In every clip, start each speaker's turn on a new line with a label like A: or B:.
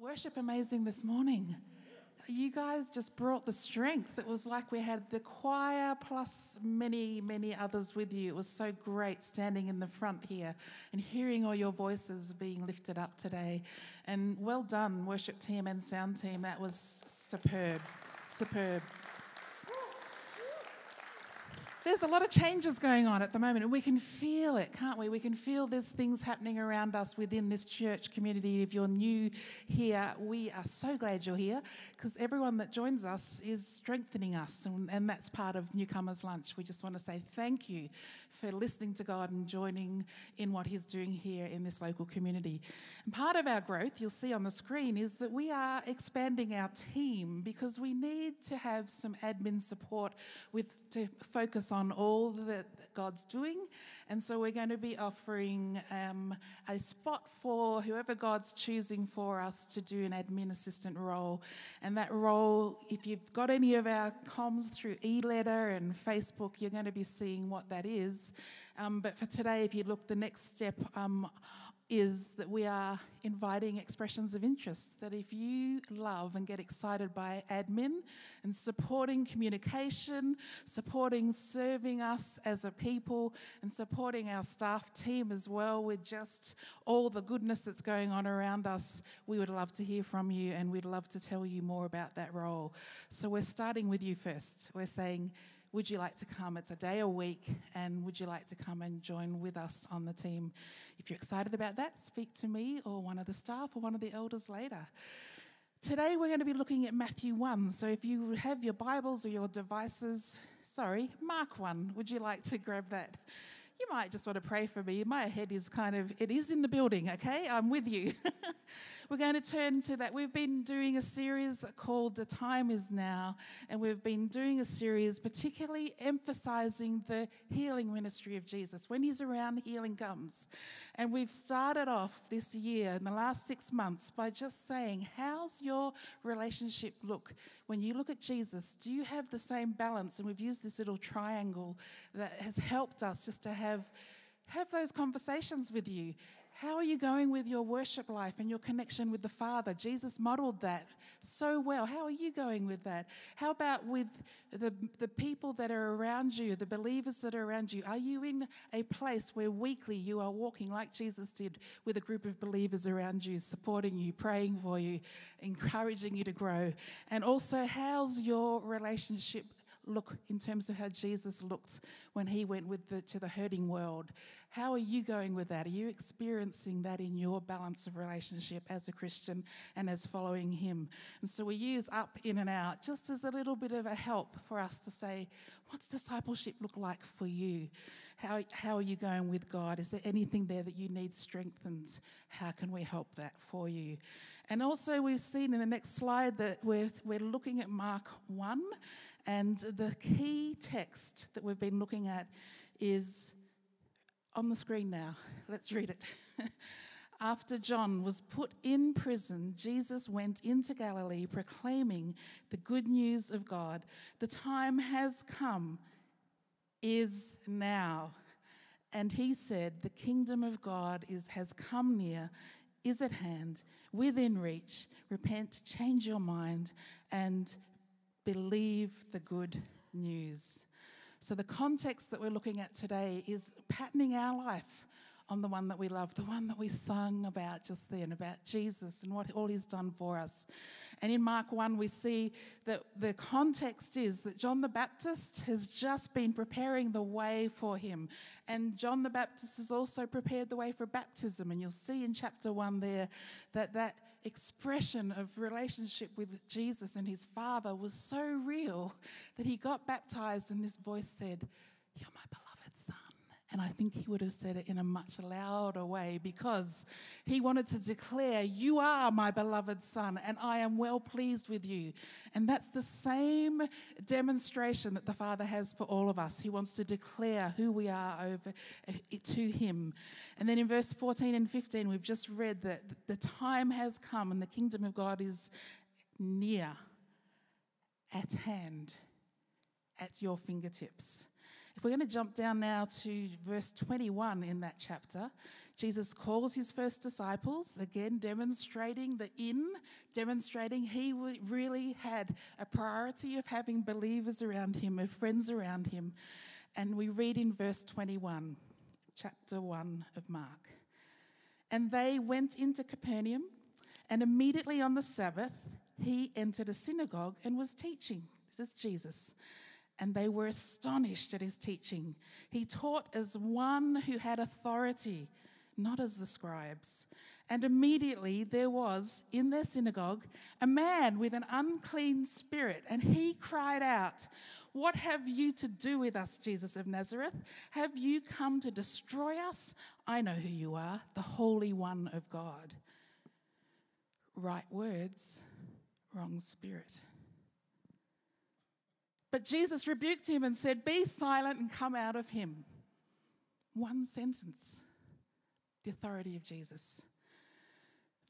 A: worship amazing this morning? You guys just brought the strength. It was like we had the choir plus many, many others with you. It was so great standing in the front here and hearing all your voices being lifted up today. And well done, worship team and sound team. That was superb. Superb there's a lot of changes going on at the moment, and we can feel it, can't we? We can feel there's things happening around us within this church community. If you're new here, we are so glad you're here because everyone that joins us is strengthening us, and, and that's part of Newcomers Lunch. We just want to say thank you for listening to God and joining in what He's doing here in this local community. And part of our growth, you'll see on the screen, is that we are expanding our team because we need to have some admin support with to focus on on all that God's doing. And so we're going to be offering um, a spot for whoever God's choosing for us to do an admin assistant role. And that role, if you've got any of our comms through e letter and Facebook, you're going to be seeing what that is. Um, but for today, if you look, the next step um, is that we are inviting expressions of interest. That if you love and get excited by admin and supporting communication, supporting serving us as a people, and supporting our staff team as well with just all the goodness that's going on around us, we would love to hear from you and we'd love to tell you more about that role. So we're starting with you first. We're saying, would you like to come? It's a day a week, and would you like to come and join with us on the team? If you're excited about that, speak to me or one of the staff or one of the elders later. Today, we're going to be looking at Matthew 1. So if you have your Bibles or your devices, sorry, Mark 1, would you like to grab that? You might just want to pray for me. My head is kind of, it is in the building, okay? I'm with you. We're going to turn to that. We've been doing a series called The Time Is Now, and we've been doing a series particularly emphasizing the healing ministry of Jesus. When he's around, healing comes. And we've started off this year, in the last six months, by just saying, How's your relationship look? When you look at Jesus, do you have the same balance? And we've used this little triangle that has helped us just to have have those conversations with you. How are you going with your worship life and your connection with the Father? Jesus modeled that so well. How are you going with that? How about with the, the people that are around you, the believers that are around you? Are you in a place where weekly you are walking like Jesus did with a group of believers around you, supporting you, praying for you, encouraging you to grow? And also, how's your relationship look in terms of how Jesus looked when he went with the, to the hurting world. How are you going with that? Are you experiencing that in your balance of relationship as a Christian and as following him? And so we use up, in, and out just as a little bit of a help for us to say, what's discipleship look like for you? How, how are you going with God? Is there anything there that you need strengthened? How can we help that for you? And also, we've seen in the next slide that we're, we're looking at Mark 1 and the key text that we've been looking at is on the screen now. Let's read it. After John was put in prison, Jesus went into Galilee proclaiming the good news of God. The time has come, is now. And he said, The kingdom of God is, has come near, is at hand, within reach. Repent, change your mind, and believe the good news. So, the context that we're looking at today is patterning our life on the one that we love, the one that we sung about just then, about Jesus and what all he's done for us. And in Mark 1, we see that the context is that John the Baptist has just been preparing the way for him. And John the Baptist has also prepared the way for baptism. And you'll see in chapter 1 there that that expression of relationship with Jesus and his Father was so real that he got baptized, and this voice said, You're my beloved. And I think he would have said it in a much louder way because he wanted to declare, You are my beloved son, and I am well pleased with you. And that's the same demonstration that the Father has for all of us. He wants to declare who we are over eh, to him. And then in verse 14 and 15, we've just read that the time has come and the kingdom of God is near, at hand, at your fingertips. If we're going to jump down now to verse 21 in that chapter, Jesus calls his first disciples, again demonstrating the in, demonstrating he really had a priority of having believers around him, of friends around him. And we read in verse 21, chapter 1 of Mark. And they went into Capernaum, and immediately on the Sabbath, he entered a synagogue and was teaching. This is Jesus and they were astonished at his teaching. He taught as one who had authority, not as the scribes. And immediately there was in their synagogue a man with an unclean spirit, and he cried out, What have you to do with us, Jesus of Nazareth? Have you come to destroy us? I know who you are, the Holy One of God. Right words, wrong spirit. But Jesus rebuked him and said, Be silent and come out of him. One sentence. The authority of Jesus.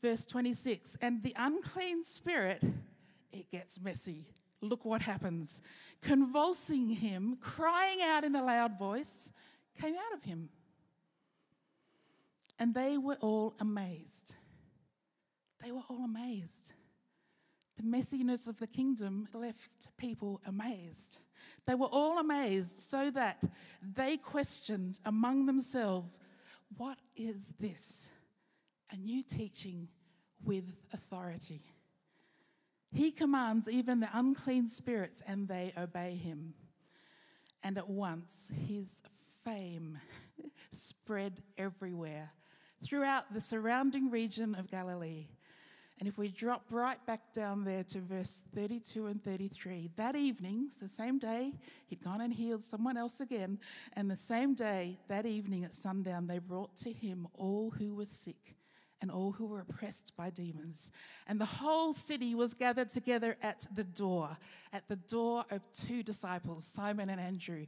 A: Verse 26 And the unclean spirit, it gets messy. Look what happens. Convulsing him, crying out in a loud voice, came out of him. And they were all amazed. They were all amazed. The messiness of the kingdom left people amazed. They were all amazed, so that they questioned among themselves, What is this? A new teaching with authority. He commands even the unclean spirits, and they obey him. And at once his fame spread everywhere throughout the surrounding region of Galilee. And if we drop right back down there to verse 32 and 33, that evening, the same day, he'd gone and healed someone else again. And the same day, that evening at sundown, they brought to him all who were sick and all who were oppressed by demons. And the whole city was gathered together at the door, at the door of two disciples, Simon and Andrew.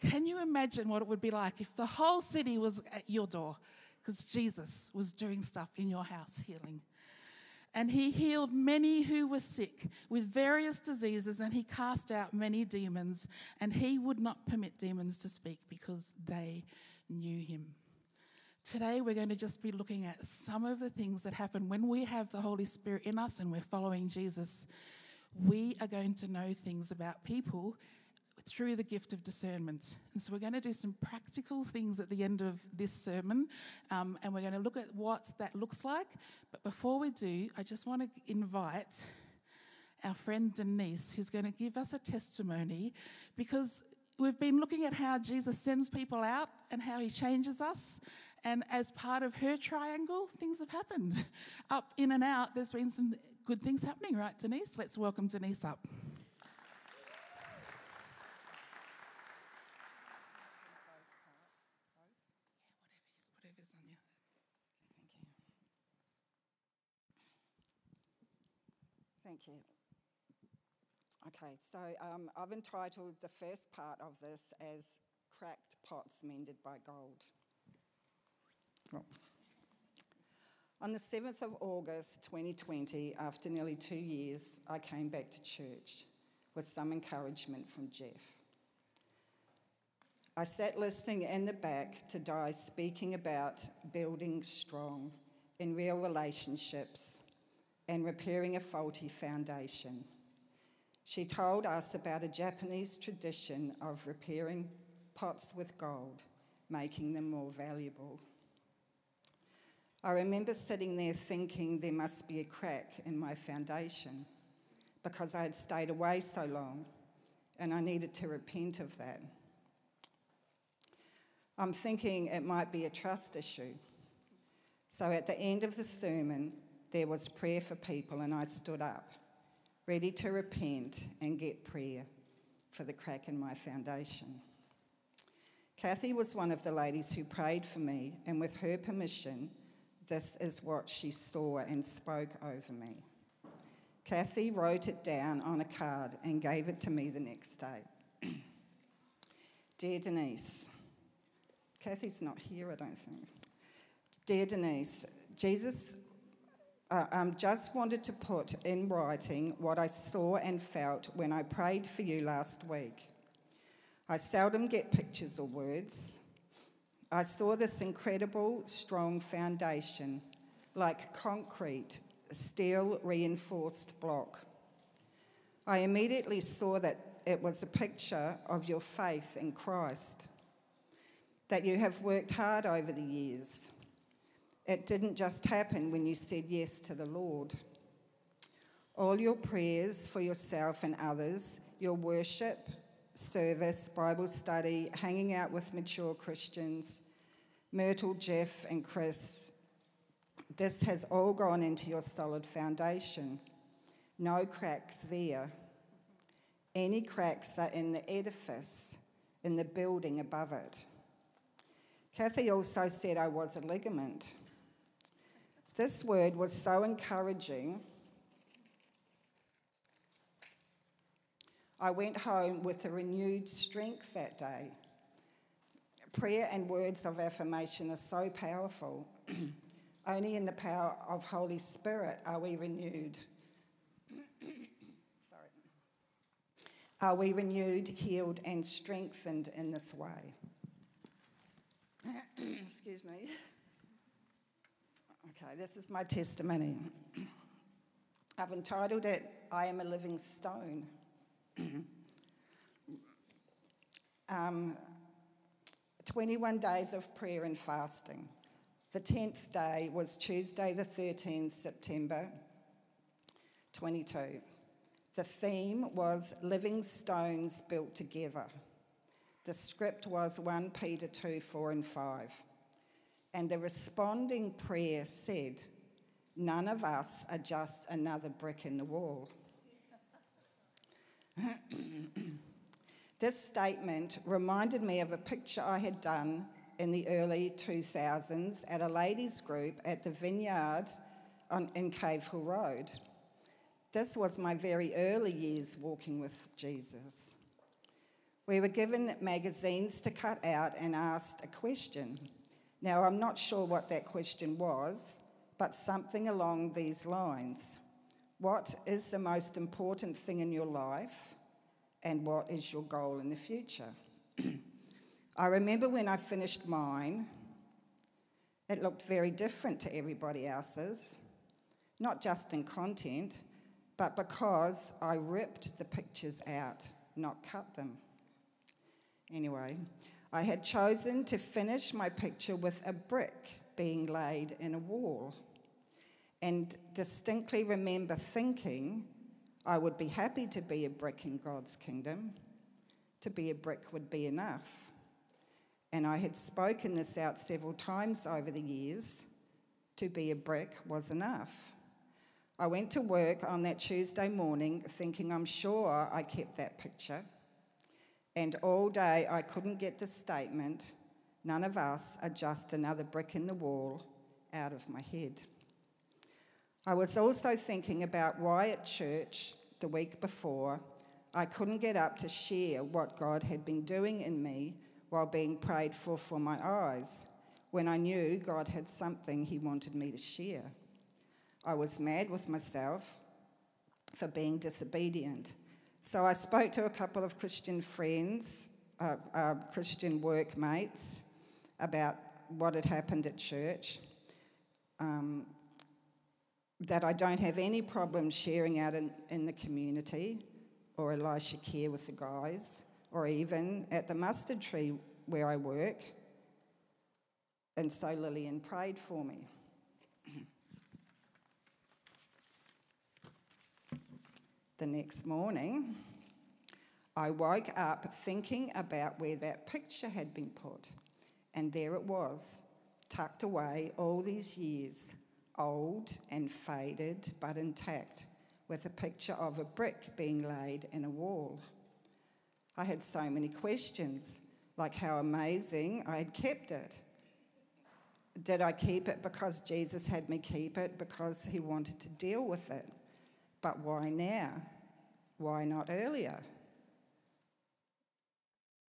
A: Can you imagine what it would be like if the whole city was at your door? Because Jesus was doing stuff in your house, healing. And he healed many who were sick with various diseases, and he cast out many demons. And he would not permit demons to speak because they knew him. Today, we're going to just be looking at some of the things that happen when we have the Holy Spirit in us and we're following Jesus. We are going to know things about people through the gift of discernment. And so we're going to do some practical things at the end of this sermon, um, and we're going to look at what that looks like. But before we do, I just want to invite our friend Denise, who's going to give us a testimony because we've been looking at how Jesus sends people out and how he changes us. And as part of her triangle, things have happened. Up, in, and out, there's been some good things happening, right, Denise? Let's welcome Denise up.
B: You. Okay, so um, I've entitled the first part of this as Cracked Pots Mended by Gold. On the 7th of August 2020, after nearly two years, I came back to church with some encouragement from Jeff. I sat listening in the back to Di speaking about building strong in real relationships and repairing a faulty foundation. She told us about a Japanese tradition of repairing pots with gold, making them more valuable. I remember sitting there thinking there must be a crack in my foundation because I had stayed away so long and I needed to repent of that. I'm thinking it might be a trust issue. So at the end of the sermon, there was prayer for people, and I stood up, ready to repent and get prayer for the crack in my foundation. Kathy was one of the ladies who prayed for me, and with her permission, this is what she saw and spoke over me. Kathy wrote it down on a card and gave it to me the next day. Dear Denise, Kathy's not here, I don't think. Dear Denise, Jesus uh, um, just wanted to put in writing what I saw and felt when I prayed for you last week. I seldom get pictures or words. I saw this incredible, strong foundation, like concrete, steel reinforced block. I immediately saw that it was a picture of your faith in Christ, that you have worked hard over the years. It didn't just happen when you said yes to the Lord. All your prayers for yourself and others, your worship, service, Bible study, hanging out with mature Christians, Myrtle, Jeff, and Chris, this has all gone into your solid foundation. No cracks there. Any cracks are in the edifice, in the building above it. Kathy also said I was a ligament. This word was so encouraging I went home with a renewed strength that day. Prayer and words of affirmation are so powerful. Only in the power of Holy Spirit are we renewed. Sorry. Are we renewed, healed, and strengthened in this way? Excuse me. Okay, this is my testimony. I've entitled it, I Am a Living Stone. um, 21 days of prayer and fasting. The 10th day was Tuesday, the 13th September 22. The theme was Living Stones Built Together. The script was 1 Peter 2 4 and 5. And the responding prayer said, None of us are just another brick in the wall. this statement reminded me of a picture I had done in the early 2000s at a ladies' group at the Vineyard on, in Cave Hill Road. This was my very early years walking with Jesus. We were given magazines to cut out and asked a question. Now, I'm not sure what that question was, but something along these lines. What is the most important thing in your life? and what is your goal in the future. I remember when I finished mine, it looked very different to everybody else's, not just in content, but because I ripped the pictures out, not cut them. Anyway, I had chosen to finish my picture with a brick being laid in a wall, and distinctly remember thinking I would be happy to be a brick in God's kingdom. To be a brick would be enough. And I had spoken this out several times over the years. To be a brick was enough. I went to work on that Tuesday morning thinking I'm sure I kept that picture. And all day I couldn't get the statement, none of us are just another brick in the wall, out of my head. I was also thinking about why at church the week before, I couldn't get up to share what God had been doing in me while being prayed for for my eyes, when I knew God had something He wanted me to share. I was mad with myself for being disobedient. So I spoke to a couple of Christian friends, uh, uh, Christian workmates, about what had happened at church. Um, that I don't have any problem sharing out in, in the community or Elisha Care with the guys, or even at the mustard tree where I work. And so Lillian prayed for me. The next morning, I woke up thinking about where that picture had been put, and there it was, tucked away all these years old and faded but intact, with a picture of a brick being laid in a wall. I had so many questions, like how amazing I had kept it. Did I keep it because Jesus had me keep it because he wanted to deal with it? But why now? Why not earlier?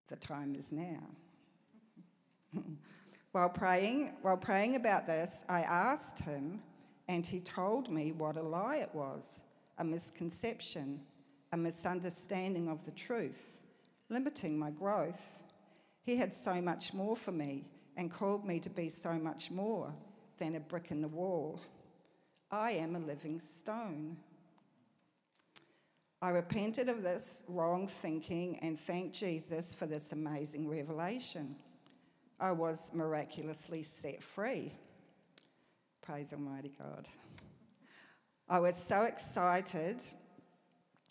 B: The time is now. While praying, while praying about this, I asked him, and he told me what a lie it was a misconception, a misunderstanding of the truth, limiting my growth. He had so much more for me and called me to be so much more than a brick in the wall. I am a living stone. I repented of this wrong thinking and thanked Jesus for this amazing revelation. I was miraculously set free. Praise Almighty God. I was so excited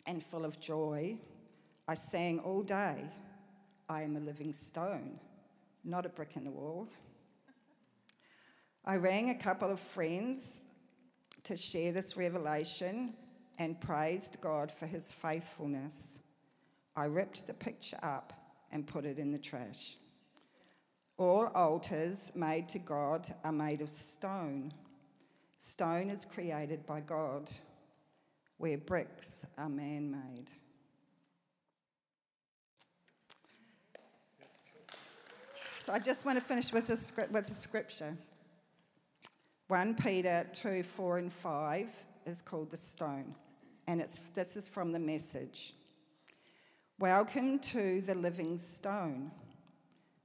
B: and full of joy. I sang all day, I am a living stone, not a brick in the wall. I rang a couple of friends to share this revelation and praised God for his faithfulness. I ripped the picture up and put it in the trash. All altars made to God are made of stone. Stone is created by God, where bricks are man made. So I just want to finish with a, with a scripture. 1 Peter 2 4 and 5 is called the stone, and it's, this is from the message. Welcome to the living stone,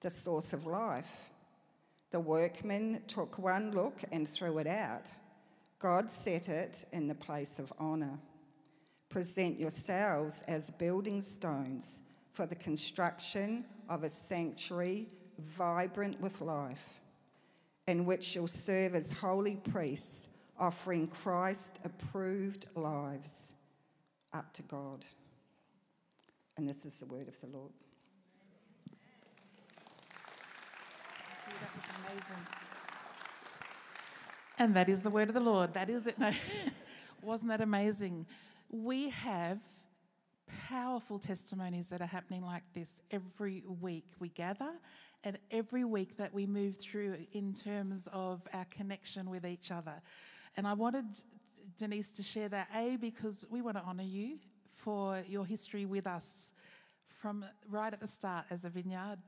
B: the source of life. The workman took one look and threw it out. God set it in the place of honour. Present yourselves as building stones for the construction of a sanctuary vibrant with life in which you'll serve as holy priests, offering Christ approved lives up to God. And this is the word of the Lord.
A: That was amazing. And that is the word of the Lord. That is it. No, wasn't that amazing? We have powerful testimonies that are happening like this every week. We gather and every week that we move through in terms of our connection with each other. And I wanted Denise to share that, A, because we want to honour you for your history with us from right at the start as a vineyard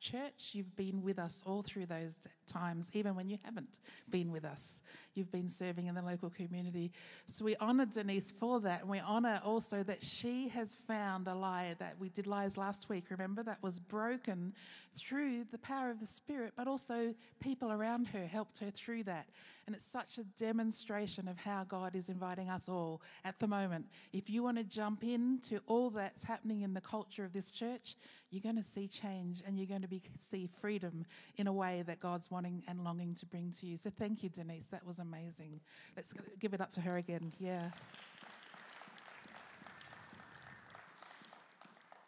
A: church. You've been with us all through those times, even when you haven't been with us. You've been serving in the local community. So we honour Denise for that. And we honour also that she has found a lie that we did lies last week, remember? That was broken through the power of the Spirit, but also people around her helped her through that. And it's such a demonstration of how God is inviting us all at the moment. If you want to jump into all that's happening in the culture of this church, you're going to see change and you're going to be, see freedom in a way that God's wanting and longing to bring to you. So thank you, Denise. That was amazing. Let's give it up to her again. Yeah.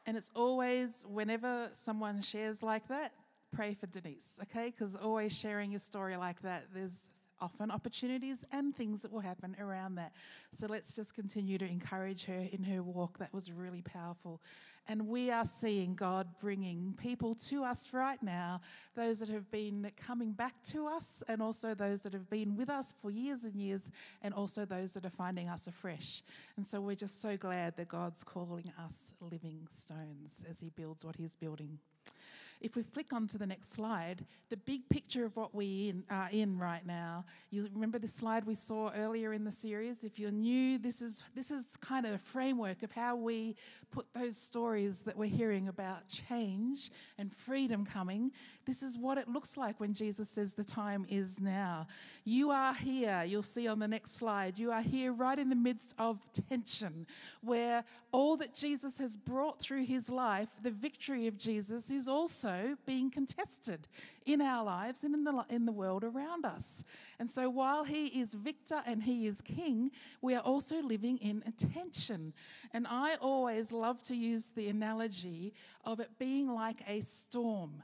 A: And it's always, whenever someone shares like that, pray for Denise, okay? Because always sharing your story like that, there's often opportunities and things that will happen around that. So let's just continue to encourage her in her walk. That was really powerful. And we are seeing God bringing people to us right now, those that have been coming back to us, and also those that have been with us for years and years, and also those that are finding us afresh. And so we're just so glad that God's calling us living stones as He builds what He's building. If we flick on to the next slide, the big picture of what we in, are in right now, you remember the slide we saw earlier in the series? If you're new, this is, this is kind of a framework of how we put those stories that we're hearing about change and freedom coming. This is what it looks like when Jesus says the time is now. You are here, you'll see on the next slide, you are here right in the midst of tension, where all that Jesus has brought through his life, the victory of Jesus, is also being contested in our lives and in the, in the world around us. And so while he is victor and he is king, we are also living in tension. And I always love to use the analogy of it being like a storm.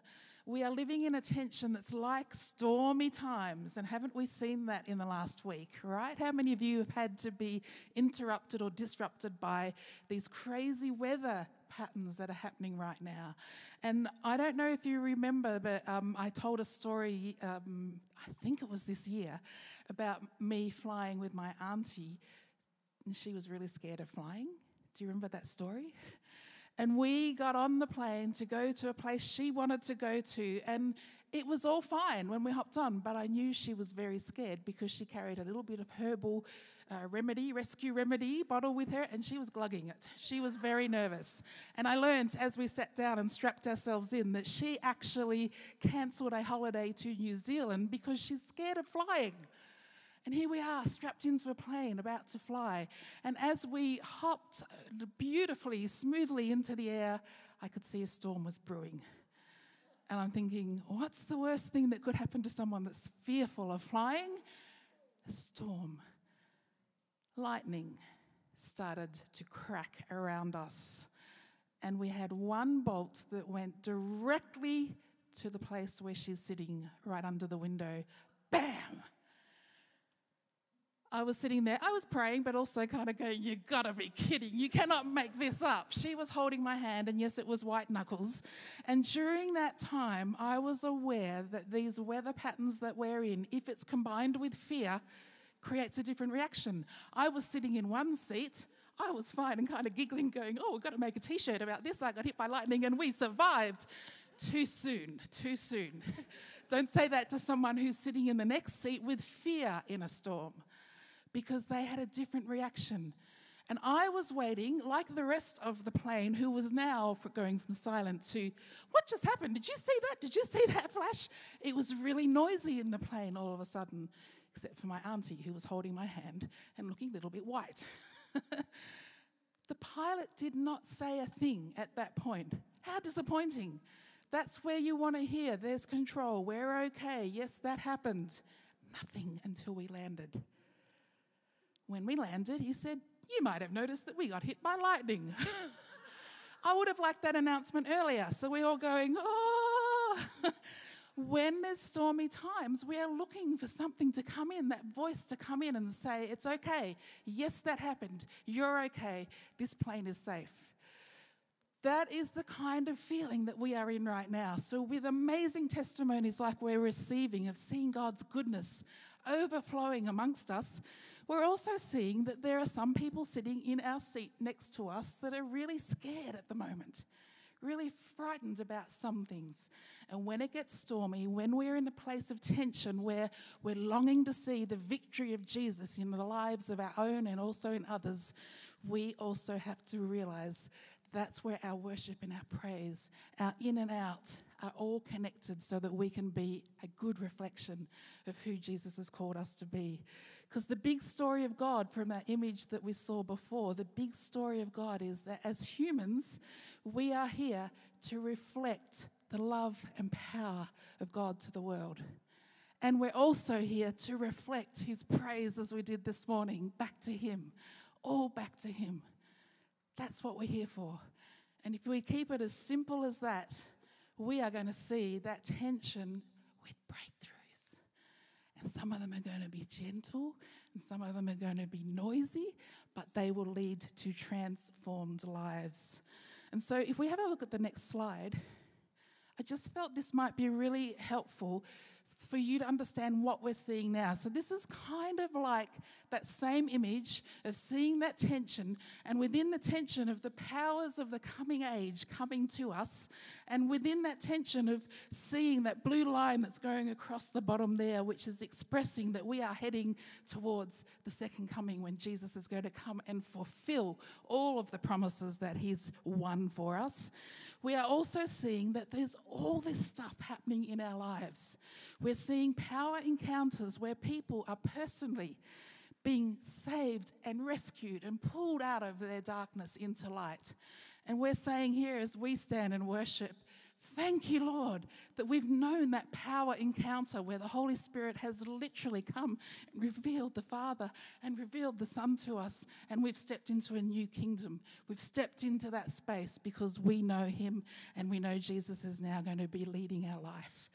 A: We are living in a tension that's like stormy times, and haven't we seen that in the last week, right? How many of you have had to be interrupted or disrupted by these crazy weather patterns that are happening right now. And I don't know if you remember, but um, I told a story, um, I think it was this year, about me flying with my auntie. And she was really scared of flying. Do you remember that story? And we got on the plane to go to a place she wanted to go to. And it was all fine when we hopped on, but I knew she was very scared because she carried a little bit of herbal uh, remedy, rescue remedy bottle with her, and she was glugging it. She was very nervous. And I learned as we sat down and strapped ourselves in that she actually cancelled a holiday to New Zealand because she's scared of flying. And here we are, strapped into a plane, about to fly. And as we hopped beautifully, smoothly into the air, I could see a storm was brewing. And I'm thinking, what's the worst thing that could happen to someone that's fearful of flying? A storm lightning started to crack around us. And we had one bolt that went directly to the place where she's sitting, right under the window. Bam! I was sitting there, I was praying, but also kind of going, You gotta be kidding. You cannot make this up. She was holding my hand, and yes, it was white knuckles. And during that time, I was aware that these weather patterns that we're in, if it's combined with fear, creates a different reaction. I was sitting in one seat, I was fine and kind of giggling, going, Oh, we've got to make a t shirt about this. I got hit by lightning and we survived. Too soon, too soon. Don't say that to someone who's sitting in the next seat with fear in a storm because they had a different reaction. And I was waiting, like the rest of the plane, who was now going from silent to, What just happened? Did you see that? Did you see that flash? It was really noisy in the plane all of a sudden except for my auntie who was holding my hand and looking a little bit white. the pilot did not say a thing at that point. How disappointing. That's where you want to hear there's control, we're okay, yes, that happened. Nothing until we landed. When we landed, he said, You might have noticed that we got hit by lightning. I would have liked that announcement earlier. So we're all going, Oh. when there's stormy times, we are looking for something to come in, that voice to come in and say, It's okay. Yes, that happened. You're okay. This plane is safe. That is the kind of feeling that we are in right now. So, with amazing testimonies like we're receiving of seeing God's goodness overflowing amongst us, we're also seeing that there are some people sitting in our seat next to us that are really scared at the moment really frightened about some things. And when it gets stormy, when we're in a place of tension where we're longing to see the victory of Jesus in the lives of our own and also in others, we also have to realize that's where our worship and our praise, our in and out, are all connected so that we can be a good reflection of who Jesus has called us to be. Because the big story of God, from that image that we saw before, the big story of God is that as humans, we are here to reflect the love and power of God to the world. And we're also here to reflect his praise as we did this morning back to him, all back to him. That's what we're here for. And if we keep it as simple as that, we are going to see that tension. And some of them are going to be gentle, and some of them are going to be noisy, but they will lead to transformed lives. And so, if we have a look at the next slide, I just felt this might be really helpful for you to understand what we're seeing now. So, this is kind of like that same image of seeing that tension, and within the tension of the powers of the coming age coming to us, and within that tension of seeing that blue line that's going across the bottom there, which is expressing that we are heading towards the second coming when Jesus is going to come and fulfill all of the promises that He's won for us. We are also seeing that there's all this stuff happening in our lives. We're seeing power encounters where people are personally being saved and rescued and pulled out of their darkness into light. And we're saying here as we stand and worship, Thank you, Lord, that we've known that power encounter where the Holy Spirit has literally come and revealed the Father and revealed the Son to us, and we've stepped into a new kingdom. We've stepped into that space because we know Him and we know Jesus is now going to be leading our life.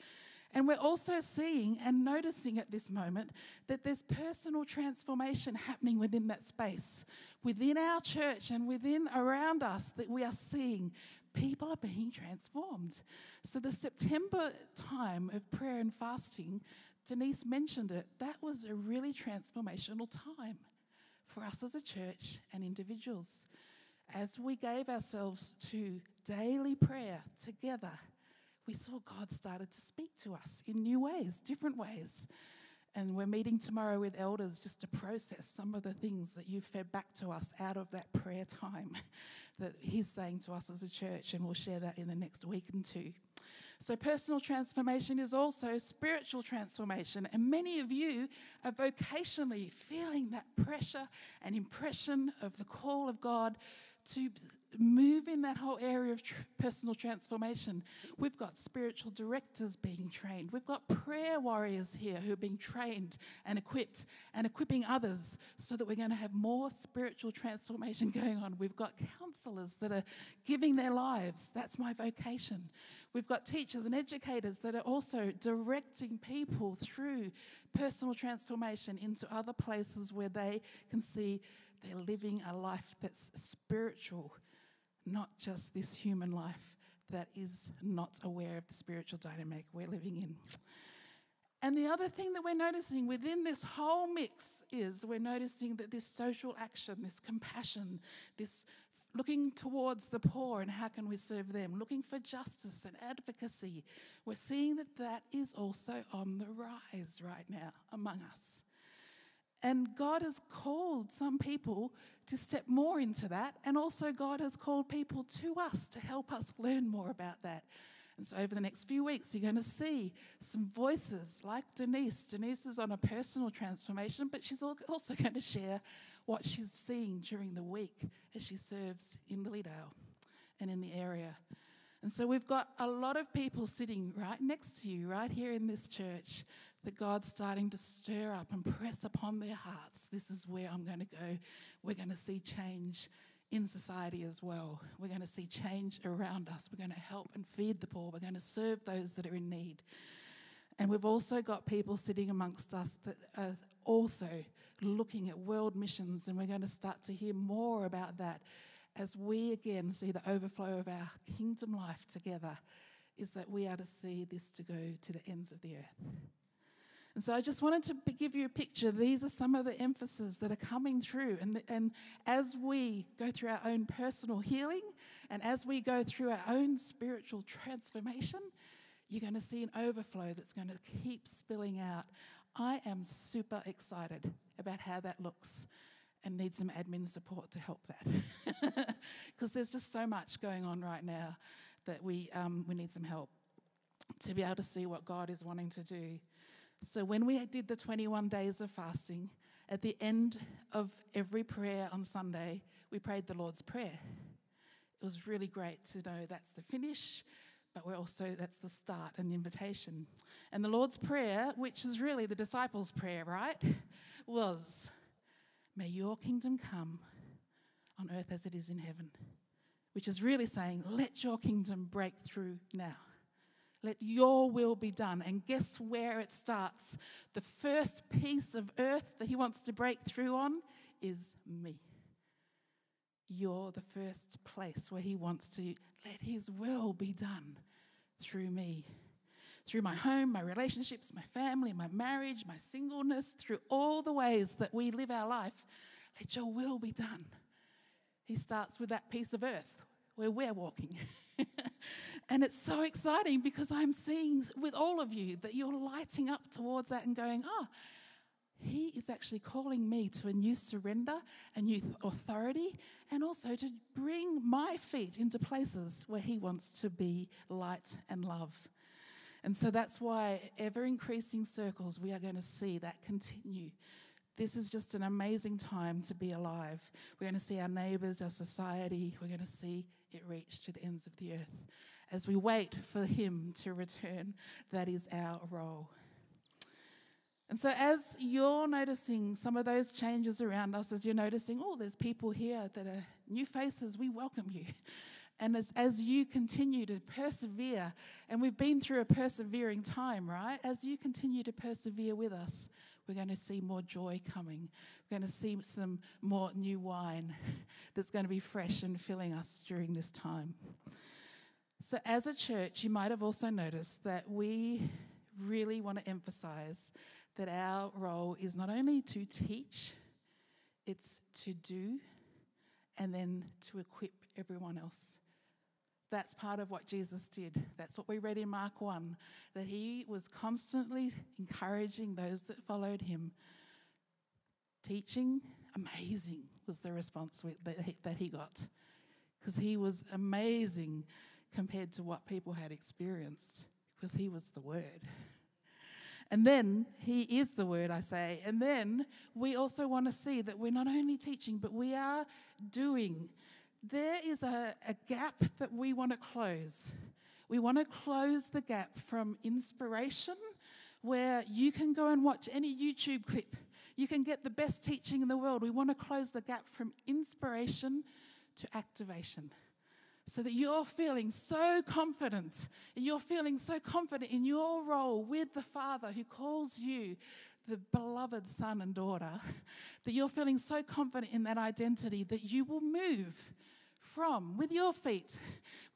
A: And we're also seeing and noticing at this moment that there's personal transformation happening within that space, within our church and within around us, that we are seeing people are being transformed. So, the September time of prayer and fasting, Denise mentioned it, that was a really transformational time for us as a church and individuals. as we gave ourselves to daily prayer together, we saw God started to speak to us in new ways, different ways. And we're meeting tomorrow with elders just to process some of the things that you've fed back to us out of that prayer time that He's saying to us as a church. And we'll share that in the next week and two. So, personal transformation is also spiritual transformation. And many of you are vocationally feeling that pressure and impression of the call of God to move in that whole area of tr- personal transformation. We've got spiritual directors being trained. We've got prayer warriors here who are being trained and equipped and equipping others so that we're going to have more spiritual transformation going on. We've got counselors that are giving their lives. That's my vocation. We've got teachers and educators that are also directing people through personal transformation into other places where they can see they're living a life that's spiritual not just this human life that is not aware of the spiritual dynamic we're living in. And the other thing that we're noticing within this whole mix is we're noticing that this social action, this compassion, this looking towards the poor and how can we serve them, looking for justice and advocacy, we're seeing that that is also on the rise right now among us. And God has called some people to step more into that. And also, God has called people to us to help us learn more about that. And so, over the next few weeks, you're going to see some voices like Denise. Denise is on a personal transformation, but she's also going to share what she's seeing during the week as she serves in Lilydale and in the area. And so we've got a lot of people sitting right next to you, right here in this church, that God's starting to stir up and press upon their hearts. This is where I'm going to go. We're going to see change in society as well. We're going to see change around us. We're going to help and feed the poor. We're going to serve those that are in need. And we've also got people sitting amongst us that are also looking at world missions, and we're going to start to hear more about that as we again see the overflow of our kingdom life together, is that we are to see this to go to the ends of the earth. And so I just wanted to give you a picture. These are some of the emphases that are coming through. And, the, and as we go through our own personal healing and as we go through our own spiritual transformation, you're going to see an overflow that's going to keep spilling out. I am super excited about how that looks and need some admin support to help that. Because there's just so much going on right now that we, um, we need some help to be able to see what God is wanting to do. So, when we did the 21 days of fasting, at the end of every prayer on Sunday, we prayed the Lord's Prayer. It was really great to know that's the finish, but we're also, that's the start and the invitation. And the Lord's Prayer, which is really the disciples' prayer, right, was, May your kingdom come on earth as it is in heaven, which is really saying, Let your kingdom break through now. Let your will be done. And guess where it starts? The first piece of earth that he wants to break through on is me. You're the first place where he wants to let his will be done through me. Through my home, my relationships, my family, my marriage, my singleness, through all the ways that we live our life, let your will be done. He starts with that piece of earth where we're walking. and it's so exciting because I'm seeing with all of you that you're lighting up towards that and going, oh, he is actually calling me to a new surrender, a new authority, and also to bring my feet into places where he wants to be light and love. And so that's why, ever increasing circles, we are going to see that continue this is just an amazing time to be alive. We're going to see our neighbours, our society, we're going to see it reach to the ends of the earth. As we wait for Him to return, that is our role. And so, as you're noticing some of those changes around us, as you're noticing, oh, there's people here that are new faces, we welcome you. And as, as you continue to persevere, and we've been through a persevering time, right? As you continue to persevere with us, we're going to see more joy coming. We're going to see some more new wine that's going to be fresh and filling us during this time. So, as a church, you might have also noticed that we really want to emphasize that our role is not only to teach, it's to do and then to equip everyone else. That's part of what Jesus did. That's what we read in Mark 1 that he was constantly encouraging those that followed him. Teaching, amazing was the response that he got because he was amazing compared to what people had experienced because he was the Word. And then he is the word, I say. And then we also want to see that we're not only teaching, but we are doing. There is a, a gap that we want to close. We want to close the gap from inspiration, where you can go and watch any YouTube clip, you can get the best teaching in the world. We want to close the gap from inspiration to activation so that you're feeling so confident, you're feeling so confident in your role with the Father who calls you the beloved son and daughter, that you're feeling so confident in that identity that you will move from, with your feet,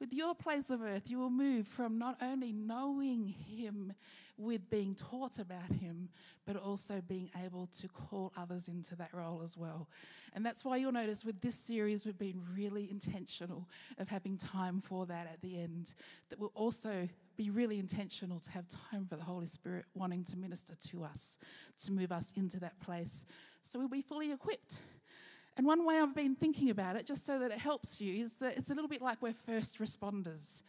A: with your place of earth, you will move from not only knowing Him with being taught about Him, but also being able to call others into that role as well. And that's why you'll notice with this series, we've been really intentional of having time for that at the end, that we'll also be really intentional to have time for the Holy Spirit wanting to minister to us, to move us into that place. So we'll be fully equipped. And one way I've been thinking about it, just so that it helps you, is that it's a little bit like we're first responders.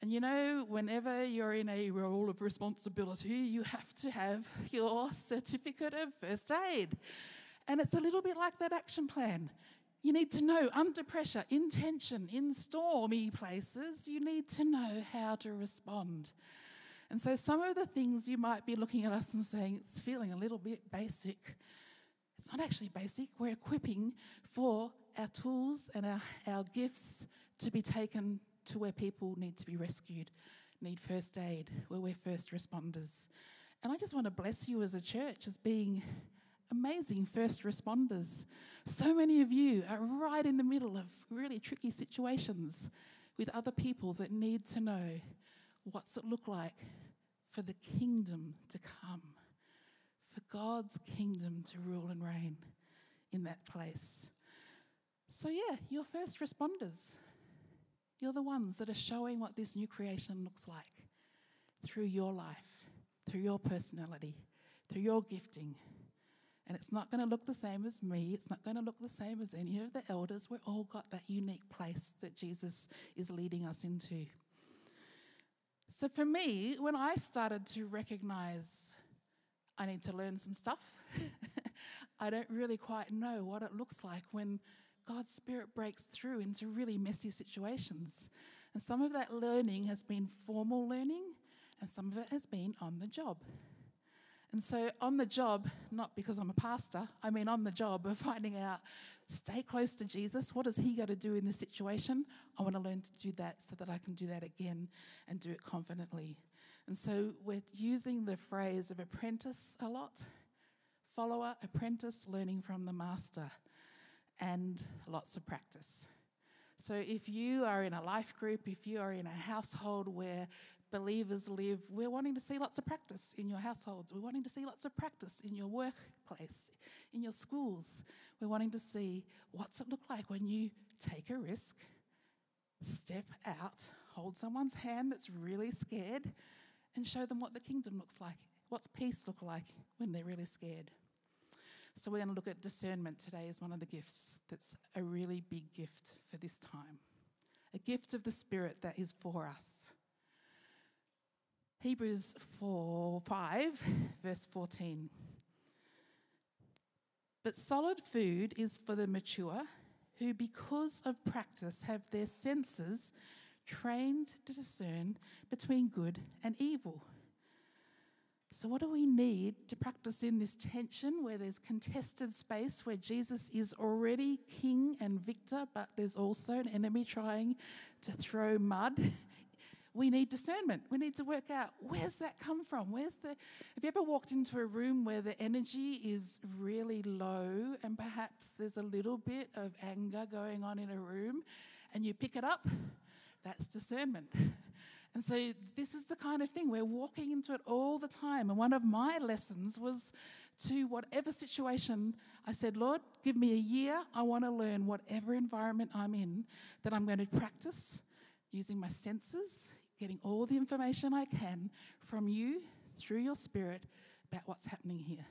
A: And you know, whenever you're in a role of responsibility, you have to have your certificate of first aid. And it's a little bit like that action plan. You need to know under pressure, in tension, in stormy places, you need to know how to respond. And so, some of the things you might be looking at us and saying, it's feeling a little bit basic. It's not actually basic. We're equipping for our tools and our, our gifts to be taken to where people need to be rescued, need first aid, where we're first responders. And I just want to bless you as a church as being amazing first responders. So many of you are right in the middle of really tricky situations with other people that need to know what's it look like for the kingdom to come God's kingdom to rule and reign in that place. So, yeah, you're first responders. You're the ones that are showing what this new creation looks like through your life, through your personality, through your gifting. And it's not going to look the same as me. It's not going to look the same as any of the elders. We've all got that unique place that Jesus is leading us into. So, for me, when I started to recognize I need to learn some stuff. I don't really quite know what it looks like when God's Spirit breaks through into really messy situations. And some of that learning has been formal learning, and some of it has been on the job. And so, on the job, not because I'm a pastor, I mean on the job of finding out, stay close to Jesus. What is He going to do in this situation? I want to learn to do that so that I can do that again and do it confidently. And so we're using the phrase of apprentice a lot follower, apprentice, learning from the master, and lots of practice. So, if you are in a life group, if you are in a household where believers live, we're wanting to see lots of practice in your households. We're wanting to see lots of practice in your workplace, in your schools. We're wanting to see what's it look like when you take a risk, step out, hold someone's hand that's really scared, and show them what the kingdom looks like. What's peace look like when they're really scared? So, we're going to look at discernment today as one of the gifts that's a really big gift for this time. A gift of the Spirit that is for us. Hebrews 4 5, verse 14. But solid food is for the mature, who, because of practice, have their senses trained to discern between good and evil. So, what do we need to practice in this tension where there's contested space, where Jesus is already king and victor, but there's also an enemy trying to throw mud? We need discernment. We need to work out where's that come from? Where's the. Have you ever walked into a room where the energy is really low and perhaps there's a little bit of anger going on in a room and you pick it up? That's discernment. And so, this is the kind of thing we're walking into it all the time. And one of my lessons was to whatever situation, I said, Lord, give me a year. I want to learn whatever environment I'm in, that I'm going to practice using my senses, getting all the information I can from you through your spirit about what's happening here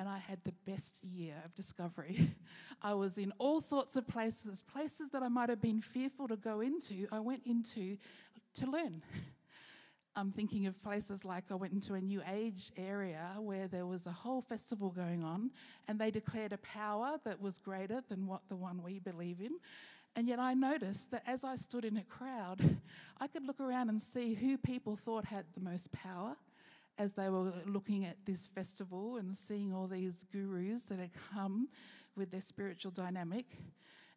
A: and I had the best year of discovery. I was in all sorts of places, places that I might have been fearful to go into, I went into to learn. I'm thinking of places like I went into a New Age area where there was a whole festival going on, and they declared a power that was greater than what the one we believe in. And yet I noticed that as I stood in a crowd, I could look around and see who people thought had the most power as they were looking at this festival and seeing all these gurus that had come with their spiritual dynamic.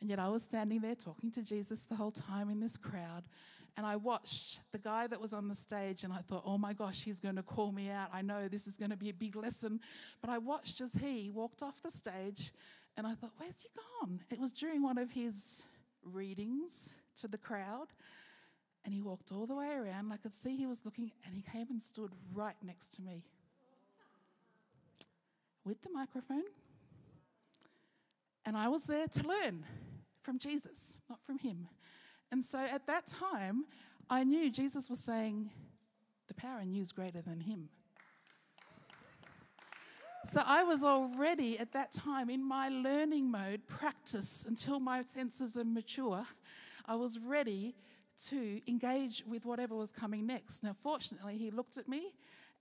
A: And yet I was standing there talking to Jesus the whole time in this crowd. And I watched the guy that was on the stage, and I thought, oh my gosh, he's going to call me out. I know this is going to be a big lesson. But I watched as he walked off the stage, and I thought, where's he gone? It was during one of his readings to the crowd. And he walked all the way around. I could see he was looking, and he came and stood right next to me with the microphone. And I was there to learn from Jesus, not from him. And so at that time, I knew Jesus was saying, The power in you is greater than him. So I was already at that time in my learning mode, practice until my senses are mature. I was ready to engage with whatever was coming next. Now, fortunately, he looked at me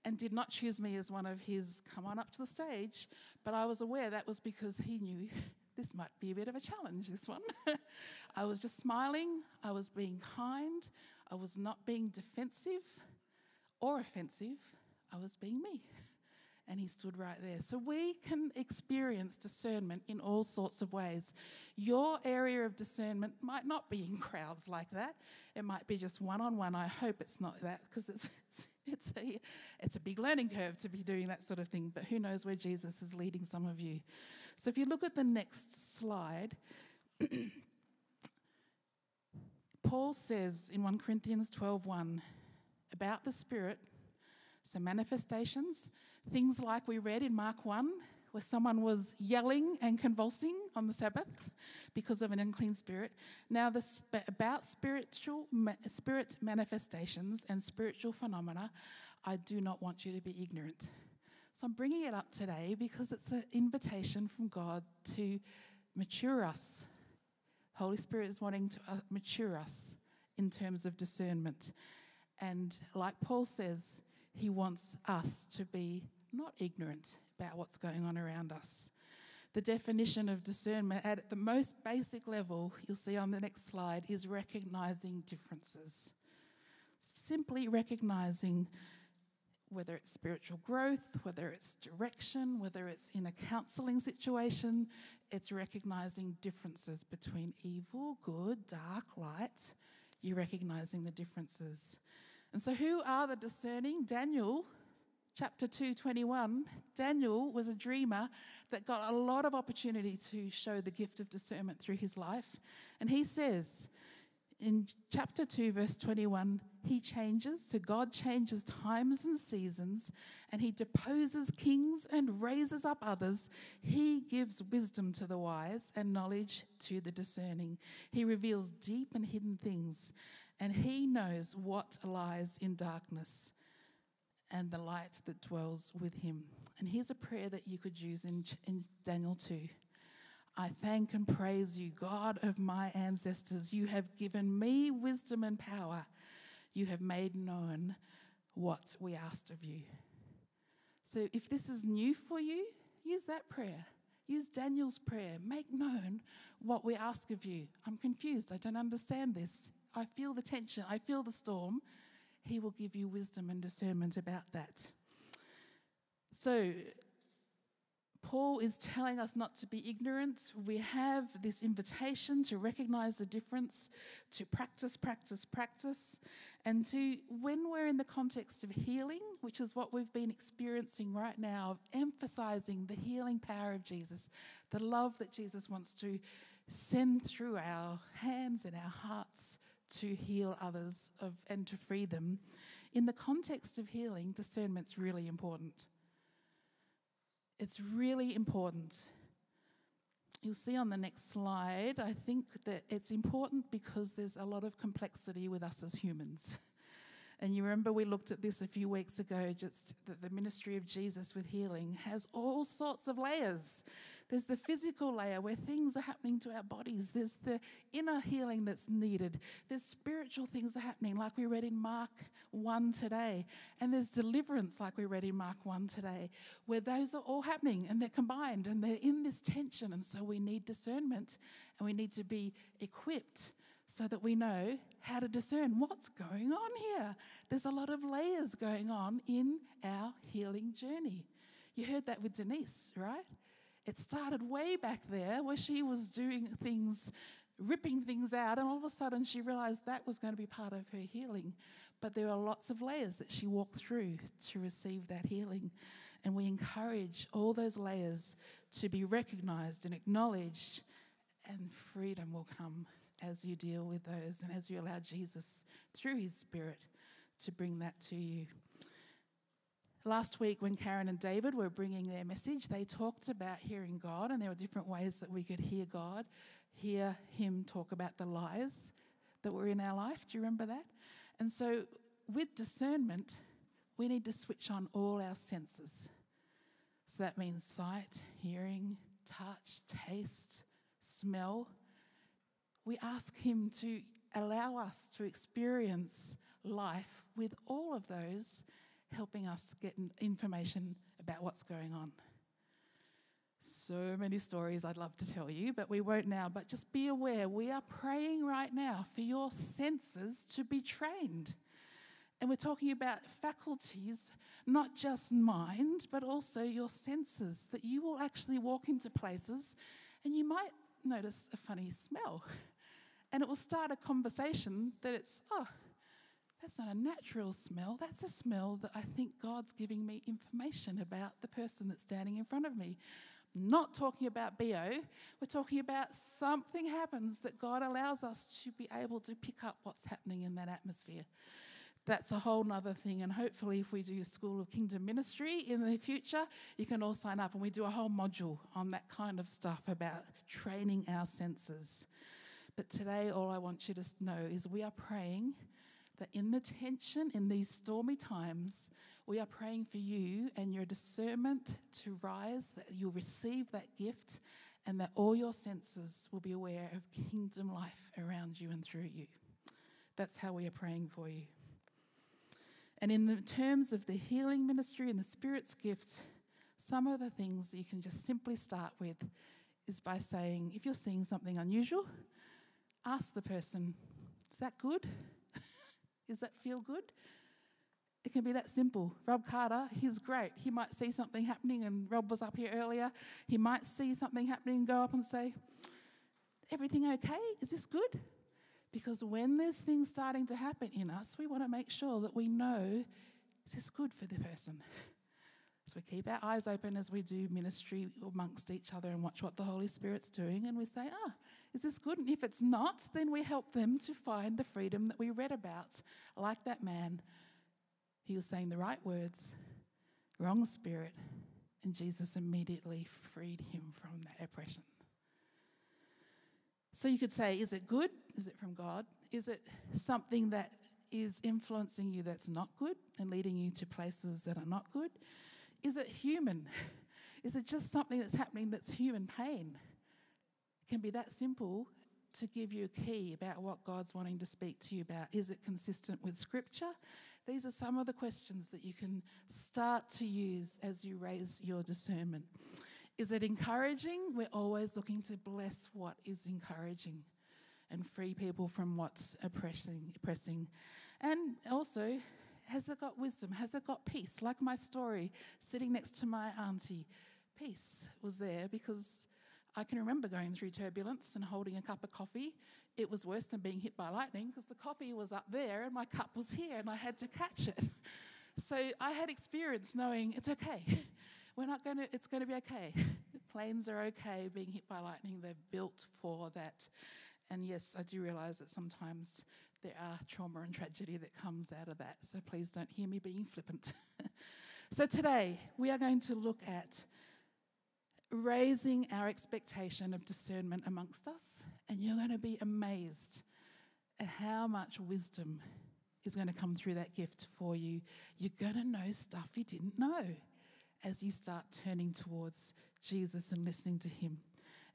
A: and did not choose me as one of his come on up to the stage, but I was aware that was because he knew this might be a bit of a challenge, this one. I was just smiling, I was being kind, I was not being defensive or offensive, I was being me and he stood right there. So we can experience discernment in all sorts of ways. Your area of discernment might not be in crowds like that. It might be just one on one. I hope it's not that because it's, it's it's a it's a big learning curve to be doing that sort of thing. But who knows where Jesus is leading some of you? So if you look at the next slide. Paul says in 1 Corinthians 12:1 about the spirit so, manifestations, things like we read in Mark 1, where someone was yelling and convulsing on the Sabbath because of an unclean spirit. Now, the sp- about spiritual spirit manifestations and spiritual phenomena, I do not want you to be ignorant. So, I'm bringing it up today because it's an invitation from God to mature us. Holy Spirit is wanting to uh, mature us in terms of discernment. And like Paul says, he wants us to be not ignorant about what's going on around us. The definition of discernment at the most basic level, you'll see on the next slide, is recognizing differences. Simply recognizing whether it's spiritual growth, whether it's direction, whether it's in a counseling situation, it's recognizing differences between evil, good, dark, light. You're recognizing the differences. And so, who are the discerning? Daniel, chapter 2, 21. Daniel was a dreamer that got a lot of opportunity to show the gift of discernment through his life. And he says in chapter 2, verse 21, he changes, so God changes times and seasons, and he deposes kings and raises up others. He gives wisdom to the wise and knowledge to the discerning. He reveals deep and hidden things and he knows what lies in darkness and the light that dwells with him. And here's a prayer that you could use in, in Daniel 2. I thank and praise you, God of my ancestors. You have given me wisdom and power. You have made known what we asked of you. So if this is new for you, use that prayer. Use Daniel's prayer. Make known what we ask of you. I'm confused. I don't understand this. I feel the tension, I feel the storm, He will give you wisdom and discernment about that. So, Paul is telling us not to be ignorant. We have this invitation to recognize the difference, to practice, practice, practice, and to, when we're in the context of healing, which is what we've been experiencing right now, of emphasizing the healing power of Jesus, the love that Jesus wants to send through our hands and our hearts to heal others of, and to free them. In the context of healing, discernment's really important. It's really important. You'll see on the next slide, I think that it's important because there's a lot of complexity with us as humans. And you remember we looked at this a few weeks ago, just that the ministry of Jesus with healing has all sorts of layers. There's the physical layer where things are happening to our bodies, there's the inner healing that's needed, there's spiritual things are happening, like we read in Mark 1 today, and there's deliverance, like we read in Mark 1 today, where those are all happening and they're combined and they're in this tension. And so we need discernment and we need to be equipped so that we know how to discern what's going on here. There's a lot of layers going on in our healing journey. You heard that with Denise, right? It started way back there where she was doing things, ripping things out, and all of a sudden she realized that was going to be part of her healing. But there are lots of layers that she walked through to receive that healing. And we encourage all those layers to be recognized and acknowledged, and freedom will come as you deal with those and as you allow Jesus through his Spirit to bring that to you. Last week, when Karen and David were bringing their message, they talked about hearing God, and there were different ways that we could hear God, hear Him talk about the lies that were in our life. Do you remember that? And so, with discernment, we need to switch on all our senses. So that means sight, hearing, touch, taste, smell, we ask Him to allow us to experience life with all of those, helping us get information about what's going on. So many stories I'd love to tell you, but we won't now. But just be aware we are praying right now for your senses to be trained. And we're talking about faculties, not just mind, but also your senses, that you will actually walk into places and you might notice a funny smell and it will start a conversation that it's, oh, that's not a natural smell. That's a smell that I think God's giving me information about the person that's standing in front of me. Not talking about BO, we're talking about something happens that God allows us to be able to pick up what's happening in that atmosphere. That's a whole nother thing, and hopefully, if we do a School of Kingdom Ministry in the future, you can all sign up and we do a whole module on that kind of stuff about training our senses. But today, all I want you to know is we are praying that in the tension, in these stormy times, we are praying for you and your discernment to rise, that you'll receive that gift, and that all your senses will be aware of kingdom life around you and through you. That's how we are praying for you. And in the terms of the healing ministry and the Spirit's gift, some of the things you can just simply start with is by saying, if you're seeing something unusual, ask the person, is that good? Does that feel good? It can be that simple. Rob Carter, he's great. He might see something happening, and Rob was up here earlier. He might see something happening and go up and say, Everything okay? Is this good? Because when there's things starting to happen in us, we want to make sure that we know, is this good for the person? So we keep our eyes open as we do ministry amongst each other and watch what the Holy Spirit's doing, and we say, ah, is this good? And if it's not, then we help them to find the freedom that we read about. Like that man, he was saying the right words, wrong spirit, and Jesus immediately freed him from that oppression. So you could say, is it good? Is it from God? Is it something that is influencing you that's not good and leading you to places that are not good? Is it human? Is it just something that's happening that's human pain? It can be that simple to give you a key about what God's wanting to speak to you about. Is it consistent with Scripture? These are some of the questions that you can start to use as you raise your discernment. Is it encouraging? We're always looking to bless what is encouraging and free people from what's oppressing. oppressing. And also, has it got wisdom? Has it got peace? Like my story, sitting next to my auntie, peace was there because I can remember going through turbulence and holding a cup of coffee. It was worse than being hit by lightning because the coffee was up there and my cup was here and I had to catch it. So I had experience knowing it's okay. We're not going to, it's going to be okay. Planes are okay being hit by lightning. They're built for that. And yes, I do realize that sometimes there are trauma and tragedy that comes out of that. So please don't hear me being flippant. so today we are going to look at raising our expectation of discernment amongst us, and you're going to be amazed at how much wisdom is going to come through that gift for you. You're going to know stuff you didn't know as you start turning towards Jesus and listening to Him.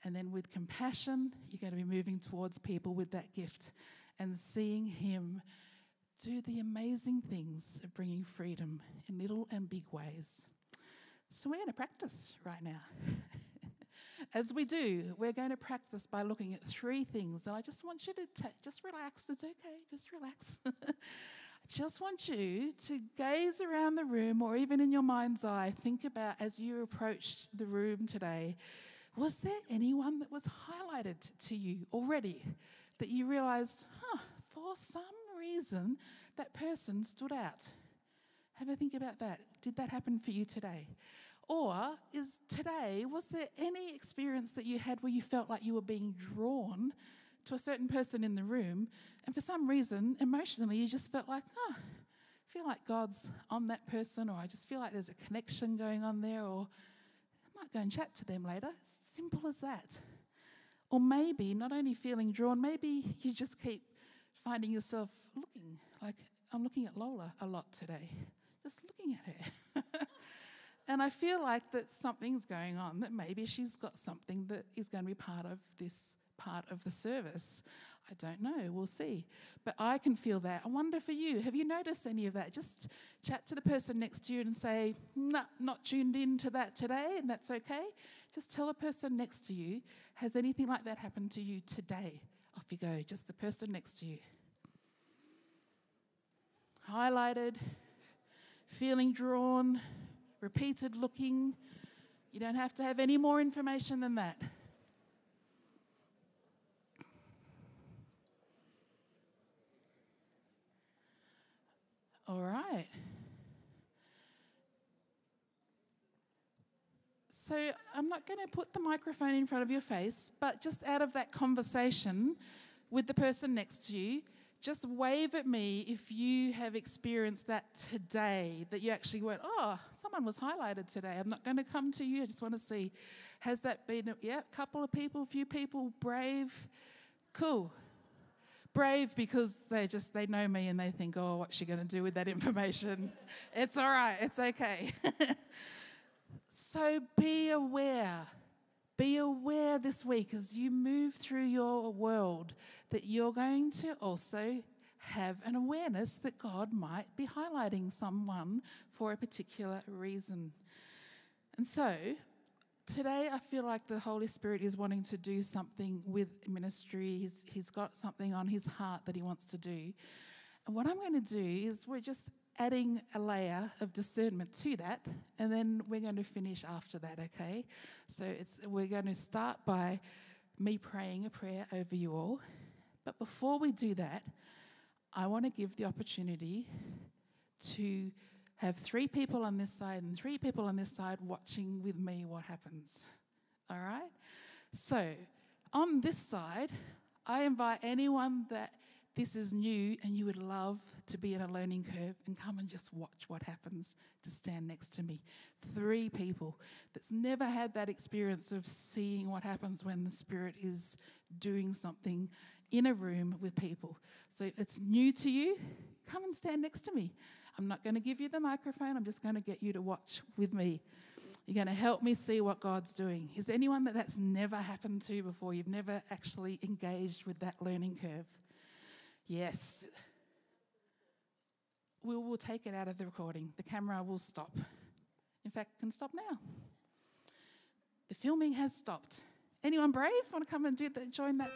A: And then with compassion, you're going to be moving towards people with that gift and seeing Him do the amazing things of bringing freedom in little and big ways. So we're going to practice right now. As we do, we're going to practice by looking at three things. And I just want you to ta- just relax. It's okay. Just relax. I just want you to gaze around the room or even in your mind's eye, think about as you approached the room today, was there anyone that was highlighted to you already that you realized, huh, for some reason, that person stood out? Have a think about that. Did that happen for you today? Or is today, was there any experience that you had where you felt like you were being drawn to a certain person in the room, and for some reason, emotionally, you just felt like, oh, I feel like God's on that person, or I just feel like there's a connection going on there, or I might go and chat to them later. Simple as that. Or maybe not only feeling drawn, maybe you just keep finding yourself looking like I'm looking at Lola a lot today, just looking at her. And I feel like that something's going on, that maybe she's got something that is going to be part of this part of the service. I don't know, we'll see. But I can feel that. I wonder for you, have you noticed any of that? Just chat to the person next to you and say, nah, not tuned in to that today, and that's okay. Just tell the person next to you, has anything like that happened to you today? Off you go, just the person next to you. Highlighted, feeling drawn, repeated looking. You don't have to have any more information than that. All right. So I'm not going to put the microphone in front of your face, but just out of that conversation with the person next to you, just wave at me if you have experienced that today, that you actually went, oh, someone was highlighted today. I'm not going to come to you. I just want to see. Has that been, yeah, a couple of people, a few people, brave? Cool. Brave because they just, they know me and they think, oh, what's she going to do with that information? it's all right. It's okay. so be aware be aware this week as you move through your world that you're going to also have an awareness that God might be highlighting someone for a particular reason. And so, today I feel like the Holy Spirit is wanting to do something with ministry. He's, he's got something on his heart that he wants to do. And what I'm going to do is we're just adding a layer of discernment to that, and then we're going to finish after that, okay? So it's, we're going to start by me praying a prayer over you all. But before we do that, I want to give the opportunity to have three people on this side and three people on this side watching with me what happens. All right? So, on this side, I invite anyone that this is new and you would love to be in a learning curve and come and just watch what happens to stand next to me. Three people that's never had that experience of seeing what happens when the Spirit is doing something in a room with people. So if it's new to you, come and stand next to me. I'm not going to give you the microphone, I'm just going to get you to watch with me. You're going to help me see what God's doing. Is anyone that that's never happened to before? You've never actually engaged with that learning curve? Yes. We will take it out of the recording. The camera will stop. In fact, can stop now. The filming has stopped. Anyone brave want to come and do that, join that?